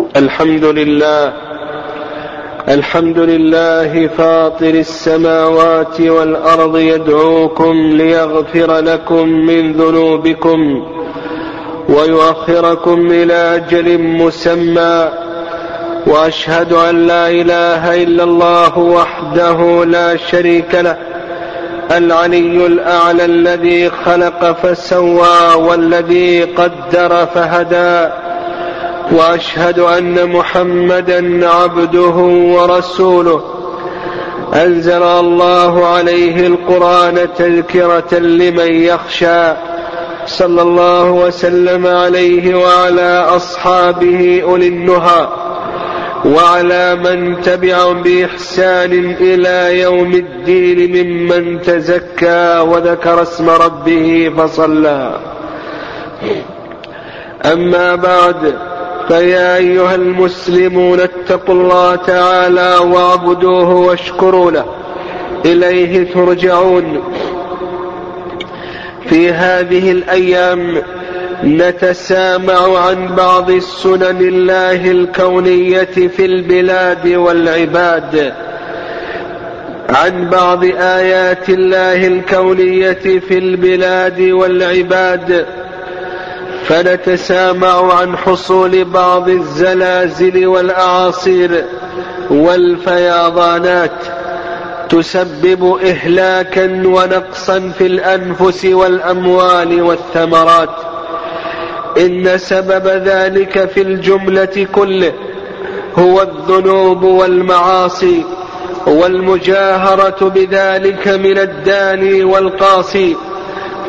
الحمد لله. الحمد لله فاطر السماوات والأرض يدعوكم ليغفر لكم من ذنوبكم ويؤخركم إلى أجل مسمى. وأشهد أن لا إله إلا الله وحده لا شريك له. العلي الأعلى الذي خلق فسوى والذي قدر فهدى. وأشهد أن محمدا عبده ورسوله. أنزل الله عليه القرآن تذكرة لمن يخشى. صلى الله وسلم عليه وعلى أصحابه أولي النهى. وعلى من تبعهم بإحسان إلى يوم الدين ممن تزكى وذكر اسم ربه فصلى. أما بعد فيا أيها المسلمون اتقوا الله تعالى واعبدوه واشكروا له. إليه ترجعون. في هذه الأيام نتسامع عن بعض السنن الله الكونية في البلاد والعباد. عن بعض آيات الله الكونية في البلاد والعباد. فنتسامع عن حصول بعض الزلازل والأعاصير والفيضانات تسبب اهلاكا ونقصا في الأنفس والأموال والثمرات. إن سبب ذلك في الجملة كله هو الذنوب والمعاصي والمجاهرة بذلك من الداني والقاسي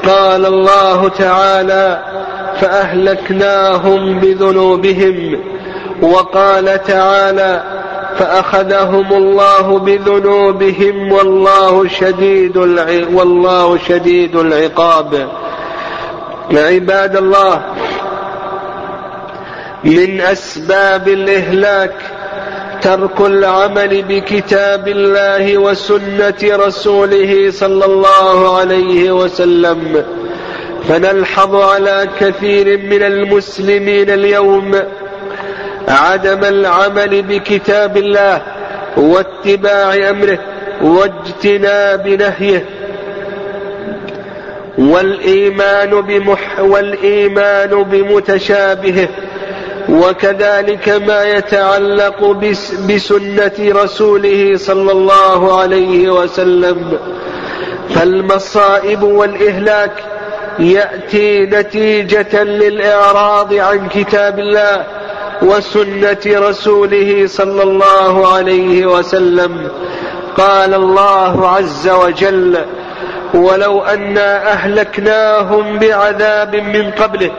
قال الله تعالى فأهلكناهم بذنوبهم وقال تعالى فأخذهم الله بذنوبهم والله شديد والله شديد العقاب. عباد الله من أسباب الإهلاك ترك العمل بكتاب الله وسنة رسوله صلى الله عليه وسلم. فنلحظ على كثير من المسلمين اليوم عدم العمل بكتاب الله واتباع أمره واجتناب نهيه. والإيمان بمح والإيمان بمتشابهه. وكذلك ما يتعلق بسنة رسوله صلى الله عليه وسلم. فالمصائب والإهلاك يأتي نتيجة للإعراض عن كتاب الله وسنة رسوله صلى الله عليه وسلم. قال الله عز وجل ولو أنا أهلكناهم بعذاب من قبله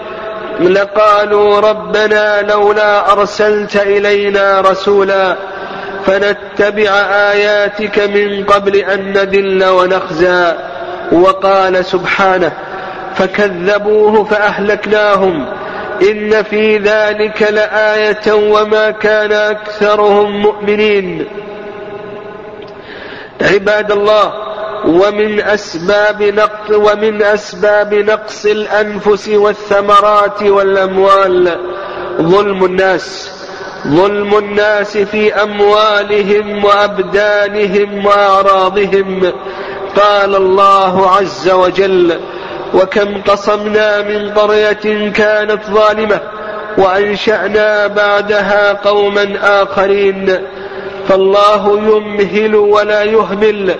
لقالوا ربنا لولا أرسلت إلينا رسولا فنتبع آياتك من قبل أن نذل ونخزى وقال سبحانه فكذبوه فأهلكناهم. إن في ذلك لآية وما كان أكثرهم مؤمنين. عباد الله ومن أسباب نقص ومن أسباب نقص الأنفس والثمرات والأموال ظلم الناس. ظلم الناس في أموالهم وأبدانهم وأعراضهم. قال الله عز وجل وكم قصمنا من قرية كانت ظالمة وأنشأنا بعدها قوما آخرين. فالله يمهل ولا يهمل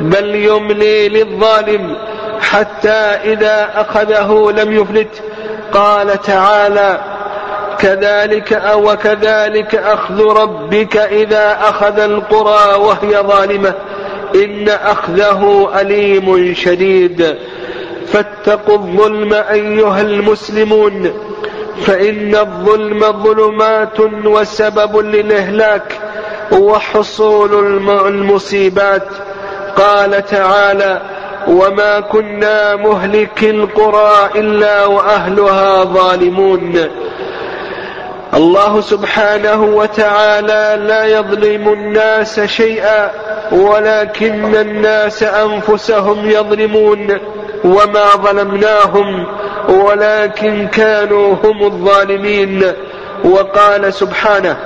بل يملي للظالم حتى إذا أخذه لم يفلت. قال تعالى كذلك وكذلك أخذ ربك إذا أخذ القرى وهي ظالمة. إن أخذه أليم شديد. فاتقوا الظلم أيها المسلمون فإن الظلم ظلمات وسبب للإهلاك وحصول المصيبات. قال تعالى وما كنا مهلك القرى إلا وأهلها ظالمون. الله سبحانه وتعالى لا يظلم الناس شيئا ولكن الناس أنفسهم يظلمون. وما ظلمناهم ولكن كانوا هم الظالمين. وقال سبحانه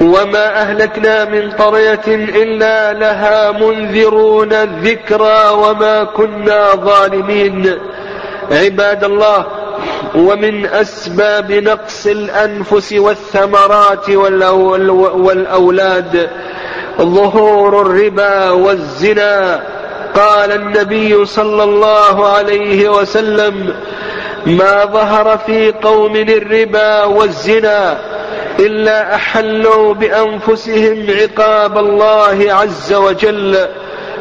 وما أهلكنا من قرية إلا لها منذرون ذكرى وما كنا ظالمين. عباد الله ومن أسباب نقص الأنفس والثمرات والأولاد ظهور الربا والزنا قال النبي صلى الله عليه وسلم ما ظهر في قوم الربا والزنا إلا أحلوا بأنفسهم عقاب الله عز وجل.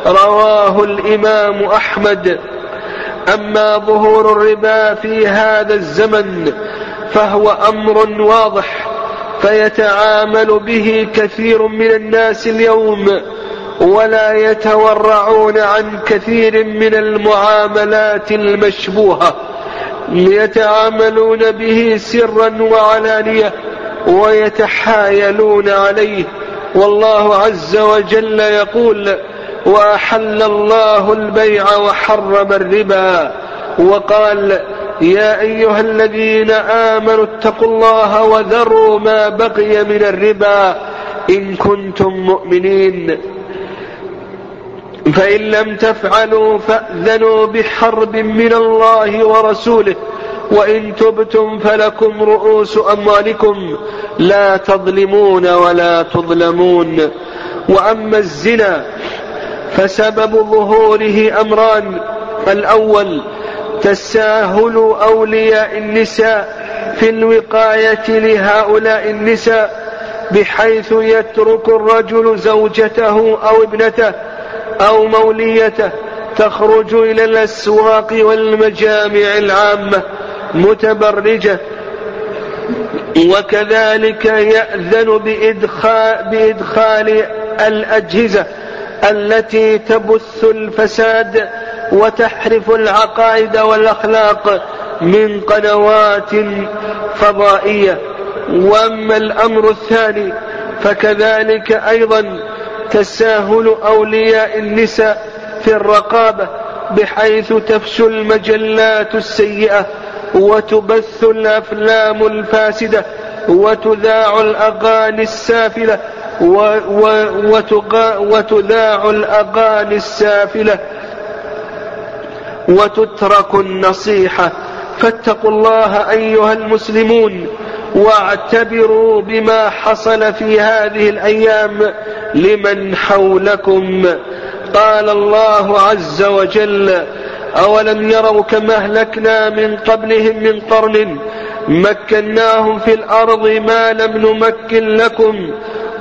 رواه الإمام أحمد. أما ظهور الربا في هذا الزمن فهو أمر واضح فيتعامل به كثير من الناس اليوم. ولا يتورعون عن كثير من المعاملات المشبوهة يتعاملون به سرا وعلانية ويتحايلون عليه. والله عز وجل يقول وأحل الله البيع وحرم الربا. وقال يا أيها الذين آمنوا اتقوا الله وذروا ما بقي من الربا إن كنتم مؤمنين. فإن لم تفعلوا فأذنوا بحرب من الله ورسوله وإن تبتم فلكم رؤوس أموالكم لا تظلمون ولا تظلمون. وأما الزنا فسبب ظهوره أمران الأول تساهل أولياء النساء في الوقاية لهؤلاء النساء بحيث يترك الرجل زوجته أو ابنته أو موليته تخرج إلى الأسواق والمجامع العامة متبرجة. وكذلك يأذن بادخال, بإدخال الأجهزة التي تبث الفساد وتحرف العقائد والأخلاق من قنوات فضائية. وأما الأمر الثاني فكذلك أيضا تساهل أولياء النساء في الرقابة بحيث تفشو المجلات السيئة وتبث الأفلام الفاسدة وتذاع الأغاني السافلة وتذاع الأغاني السافلة وتترك النصيحة. فاتقوا الله أيها المسلمون. واعتبروا بما حصل في هذه الأيام لمن حولكم. قال الله عز وجل أولم يروا كما أهلكنا من قبلهم من قرن مكناهم في الأرض ما لم نمكن لكم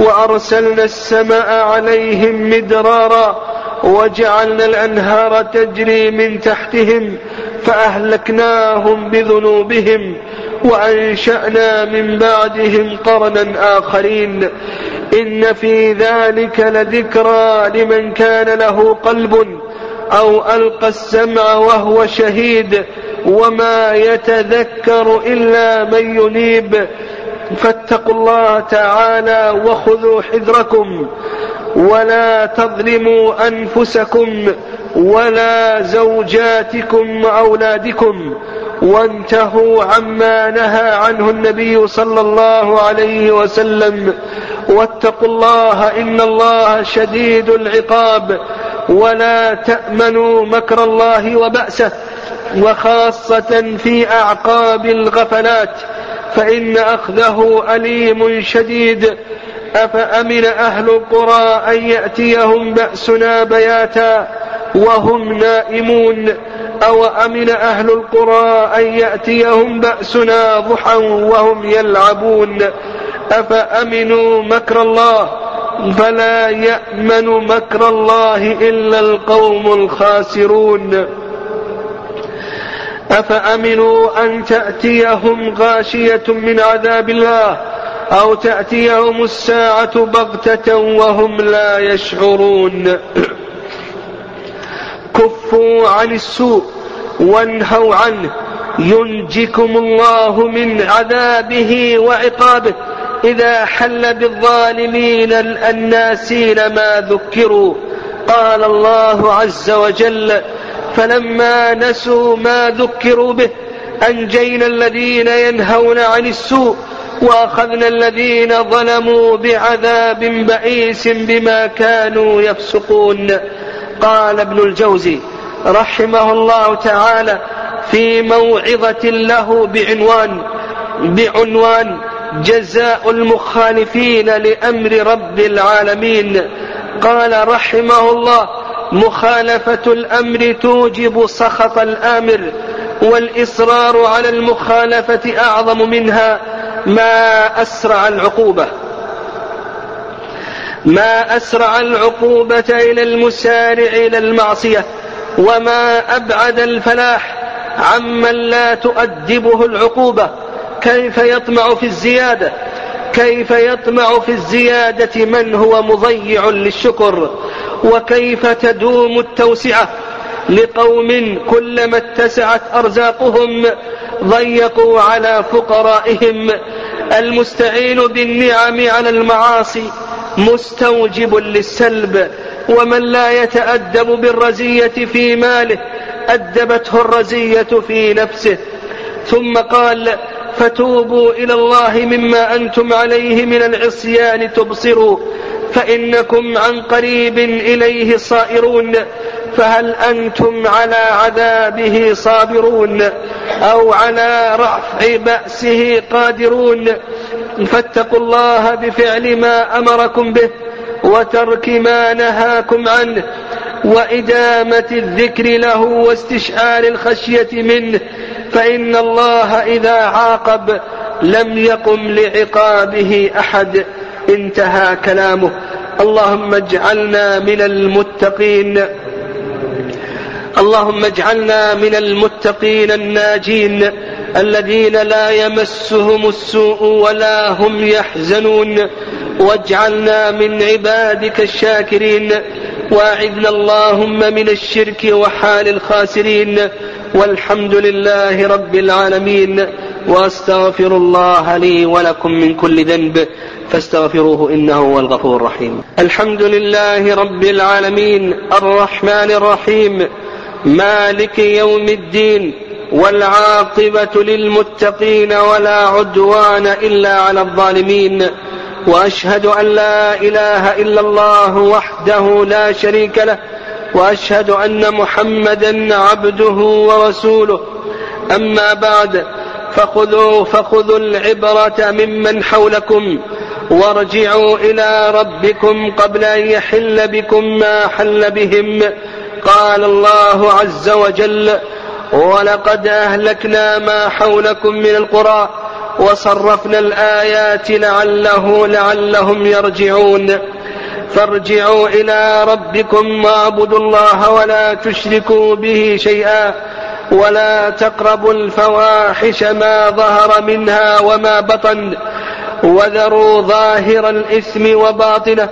وأرسلنا السماء عليهم مدرارا وجعلنا الأنهار تجري من تحتهم فأهلكناهم بذنوبهم. وأنشأنا من بعدهم قرنا آخرين. إن في ذلك لذكرى لمن كان له قلب أو ألقى السمع وهو شهيد. وما يتذكر إلا من ينيب. فاتقوا الله تعالى وخذوا حذركم. ولا تظلموا أنفسكم ولا زوجاتكم وأولادكم. وانتهوا عما نهى عنه النبي صلى الله عليه وسلم. واتقوا الله إن الله شديد العقاب. ولا تأمنوا مكر الله وبأسه. وخاصة في أعقاب الغفلات. فإن أخذه أليم شديد. أفأمن أهل القرى أن يأتيهم بأسنا بياتا. وهم نائمون. أو أمن أهل القرى أن يأتيهم بأسنا ضحى وهم يلعبون؟ أفأمنوا مكر الله؟ فلا يأمن مكر الله إلا القوم الخاسرون. أفأمنوا أن تأتيهم غاشية من عذاب الله أو تأتيهم الساعة بغتة وهم لا يشعرون؟ كفوا عن السوء وانهوا عنه. ينجكم الله من عذابه وعقابه. إذا حل بالظالمين الناسين ما ذكروا. قال الله عز وجل فلما نسوا ما ذكروا به أنجينا الذين ينهون عن السوء وأخذنا الذين ظلموا بعذاب بئيس بما كانوا يفسقون. قال ابن الجوزي رحمه الله تعالى في موعظة له بعنوان بعنوان جزاء المخالفين لأمر رب العالمين. قال رحمه الله مخالفة الأمر توجب سخط الآمر والإصرار على المخالفة أعظم منها ما أسرع العقوبة. ما أسرع العقوبة إلى المسارع إلى المعصية وما أبعد الفلاح عمن لا تؤدبه العقوبة. كيف يطمع في الزيادة؟ كيف يطمع في الزيادة من هو مضيع للشكر؟ وكيف تدوم التوسعة؟ لقوم كلما اتسعت أرزاقهم ضيقوا على فقرائهم. المستعين بالنعم على المعاصي مستوجب للسلب ومن لا يتأدب بالرزية في ماله أدبته الرزية في نفسه. ثم قال فتوبوا إلى الله مما أنتم عليه من العصيان تبصروا فإنكم عن قريب إليه صائرون فهل أنتم على عذابه صابرون أو على رفع بأسه قادرون؟ فاتقوا الله بفعل ما أمركم به وترك ما نهاكم عنه وإدامة الذكر له واستشعار الخشية منه فإن الله إذا عاقب لم يقم لعقابه أحد انتهى كلامه اللهم اجعلنا من المتقين اللهم اجعلنا من المتقين الناجين الذين لا يمسهم السوء ولا هم يحزنون. واجعلنا من عبادك الشاكرين. واعذنا اللهم من الشرك وحال الخاسرين. والحمد لله رب العالمين. واستغفر الله لي ولكم من كل ذنب. فاستغفروه إنه هو الغفور الرحيم. الحمد لله رب العالمين. الرحمن الرحيم. مالك يوم الدين. والعاقبة للمتقين ولا عدوان إلا على الظالمين وأشهد أن لا إله إلا الله وحده لا شريك له وأشهد أن محمدا عبده ورسوله. أما بعد فخذوا فخذوا العبرة ممن حولكم وارجعوا إلى ربكم قبل أن يحل بكم ما حل بهم. قال الله عز وجل ولقد أهلكنا ما حولكم من القرى وصرفنا الآيات لعله لعلهم يرجعون. فارجعوا إلى ربكم واعبدوا الله ولا تشركوا به شيئا ولا تقربوا الفواحش ما ظهر منها وما بطن وذروا ظاهر الإثم وباطنه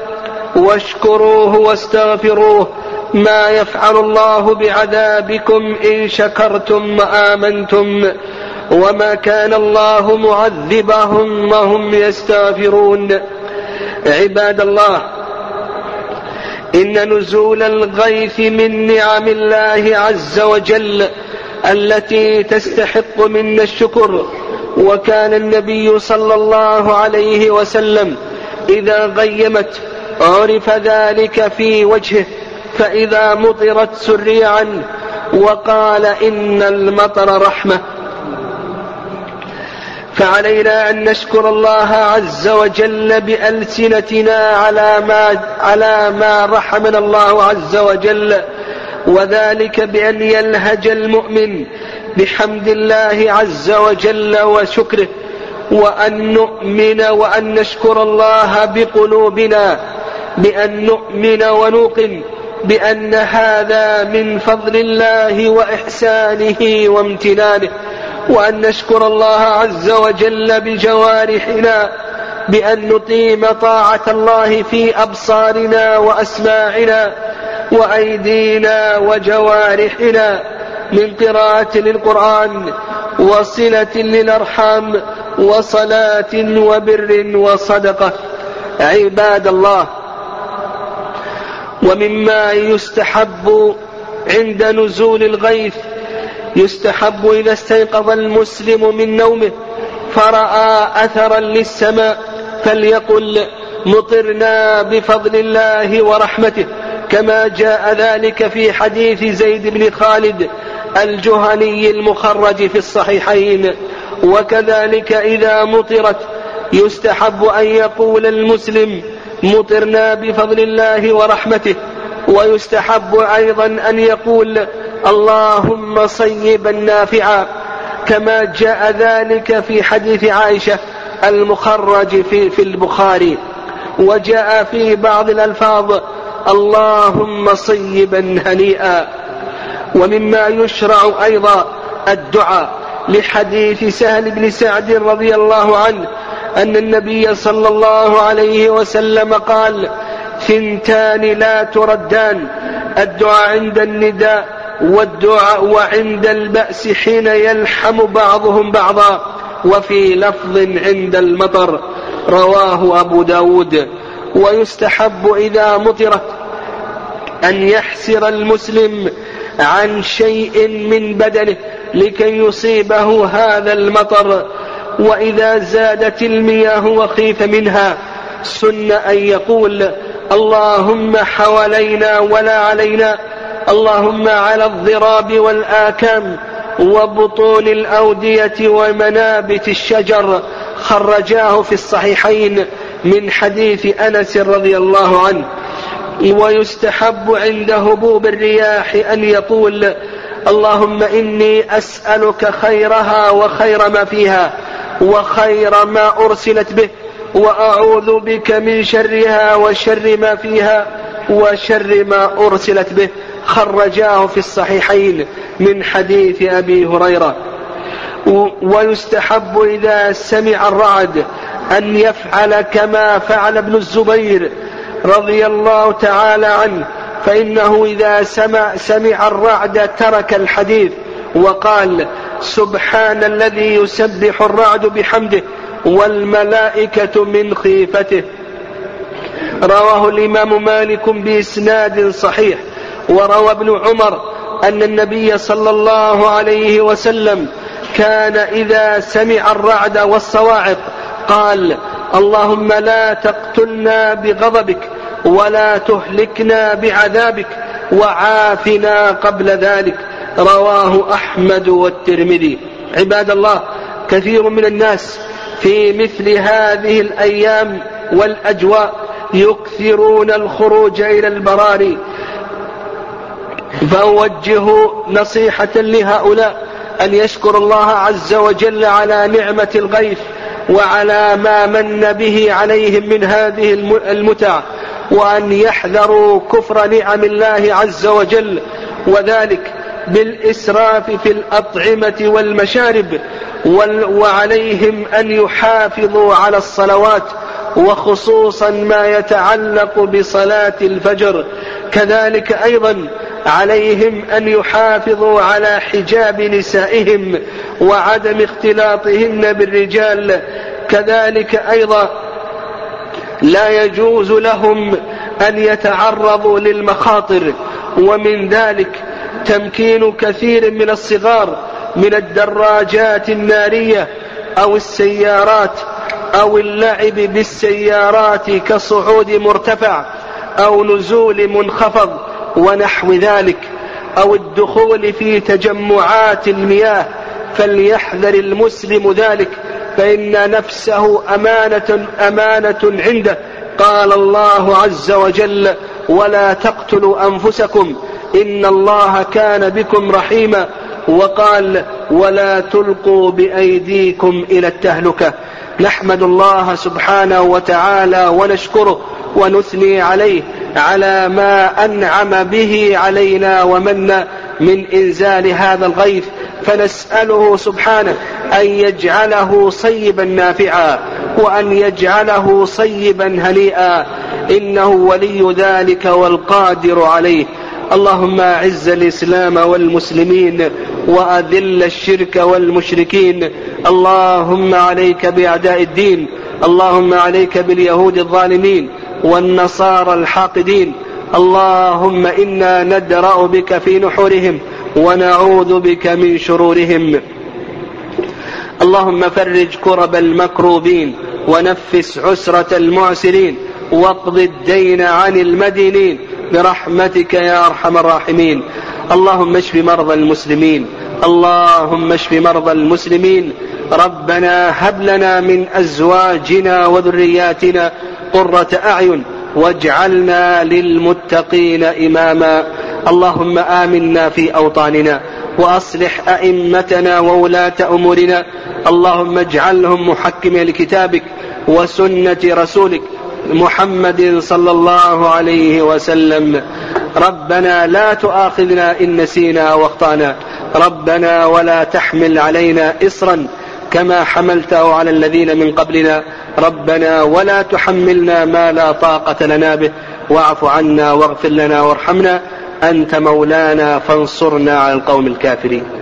واشكروه واستغفروه ما يفعل الله بعذابكم إن شكرتم وآمنتم وما كان الله معذبهم وهم يستغفرون. عباد الله إن نزول الغيث من نعم الله عز وجل التي تستحق منا الشكر وكان النبي صلى الله عليه وسلم إذا غيمت عرف ذلك في وجهه. فإذا مطرت سري عنه وقال إن المطر رحمة. فعلينا أن نشكر الله عز وجل بألسنتنا على ما على ما رحمنا الله عز وجل وذلك بأن يلهج المؤمن بحمد الله عز وجل وشكره وأن نؤمن وأن نشكر الله بقلوبنا بأن نؤمن ونوقن بأن هذا من فضل الله وإحسانه وامتنانه وأن نشكر الله عز وجل بجوارحنا بأن نقيم طاعة الله في أبصارنا وأسماعنا وأيدينا وجوارحنا من قراءة للقرآن وصلة للأرحام وصلاة وبر وصدقة. عباد الله ومما يستحب عند نزول الغيث يستحب إذا استيقظ المسلم من نومه فرأى أثرا للسماء فليقل مطرنا بفضل الله ورحمته كما جاء ذلك في حديث زيد بن خالد الجهني المخرج في الصحيحين. وكذلك إذا مطرت يستحب أن يقول المسلم مطرنا بفضل الله ورحمته ويستحب أيضا أن يقول اللهم صيبا نافعا كما جاء ذلك في حديث عائشة المخرج في, في البخاري وجاء في بعض الألفاظ اللهم صيبا هنيئا ومما يشرع أيضا الدعاء لحديث سهل بن سعد رضي الله عنه أن النبي صلى الله عليه وسلم قال ثنتان لا تردان الدعاء عند النداء والدعاء وعند البأس حين يلحم بعضهم بعضا وفي لفظ عند المطر رواه أبو داود. ويستحب إذا مطرت أن يحسر المسلم عن شيء من بدنه لكي يصيبه هذا المطر. وإذا زادت المياه وخيف منها سن أن يقول اللهم حوالينا ولا علينا اللهم على الضراب والآكام وبطون الأودية ومنابت الشجر خرجاه في الصحيحين من حديث أنس رضي الله عنه. ويستحب عند هبوب الرياح أن يقول اللهم إني أسألك خيرها وخير ما فيها. وخير ما أرسلت به وأعوذ بك من شرها وشر ما فيها وشر ما أرسلت به. خرجاه في الصحيحين من حديث أبي هريرة. ويستحب إذا سمع الرعد أن يفعل كما فعل ابن الزبير رضي الله تعالى عنه فإنه إذا سمع, سمع الرعد ترك الحديث وقال سبحان الذي يسبح الرعد بحمده والملائكة من خيفته. رواه الإمام مالك بإسناد صحيح. وروى ابن عمر أن النبي صلى الله عليه وسلم كان إذا سمع الرعد والصواعق قال اللهم لا تقتلنا بغضبك ولا تهلكنا بعذابك وعافنا قبل ذلك. رواه أحمد والترمذي. عباد الله كثير من الناس في مثل هذه الأيام والأجواء يكثرون الخروج إلى البراري. فأوجه نصيحة لهؤلاء أن يشكر الله عز وجل على نعمة الغيث وعلى ما من به عليهم من هذه المتع وأن يحذروا كفر نعم الله عز وجل. وذلك بالإسراف في الأطعمة والمشارب وعليهم أن يحافظوا على الصلوات وخصوصا ما يتعلق بصلاة الفجر. كذلك أيضا عليهم أن يحافظوا على حجاب نسائهم وعدم اختلاطهن بالرجال. كذلك أيضا لا يجوز لهم أن يتعرضوا للمخاطر ومن ذلك تمكين كثير من الصغار من الدراجات النارية أو السيارات أو اللعب بالسيارات كصعود مرتفع أو نزول منخفض ونحو ذلك أو الدخول في تجمعات المياه. فليحذر المسلم ذلك فإن نفسه أمانة أمانة عنده. قال الله عز وجل ولا تقتلوا أنفسكم إن الله كان بكم رحيما وقال ولا تلقوا بأيديكم إلى التهلكة نحمد الله سبحانه وتعالى ونشكره ونثني عليه على ما أنعم به علينا ومن من إنزال هذا الغيث فنسأله سبحانه أن يجعله صيبا نافعا وأن يجعله صيبا هنيئا إنه ولي ذلك والقادر عليه اللهم أعز الإسلام والمسلمين وأذل الشرك والمشركين. اللهم عليك بأعداء الدين. اللهم عليك باليهود الظالمين والنصارى الحاقدين. اللهم إنا ندرأ بك في نحورهم ونعوذ بك من شرورهم. اللهم فرج كرب المكروبين ونفس عسرة المعسرين. واقض الدين عن المدينين برحمتك يا أرحم الراحمين. اللهم اشف مرضى المسلمين. اللهم اشف مرضى المسلمين. ربنا هب لنا من أزواجنا وذرياتنا قرة أعين واجعلنا للمتقين إماما. اللهم آمنا في أوطاننا وأصلح أئمتنا وولاة أمورنا. اللهم اجعلهم محكمين لكتابك وسنة رسولك. محمد صلى الله عليه وسلم. ربنا لا تؤاخذنا إن نسينا واخطأنا. ربنا ولا تحمل علينا إصرا كما حملته على الذين من قبلنا. ربنا ولا تحملنا ما لا طاقة لنا به. واعف عنا واغفر لنا وارحمنا. أنت مولانا فانصرنا على القوم الكافرين.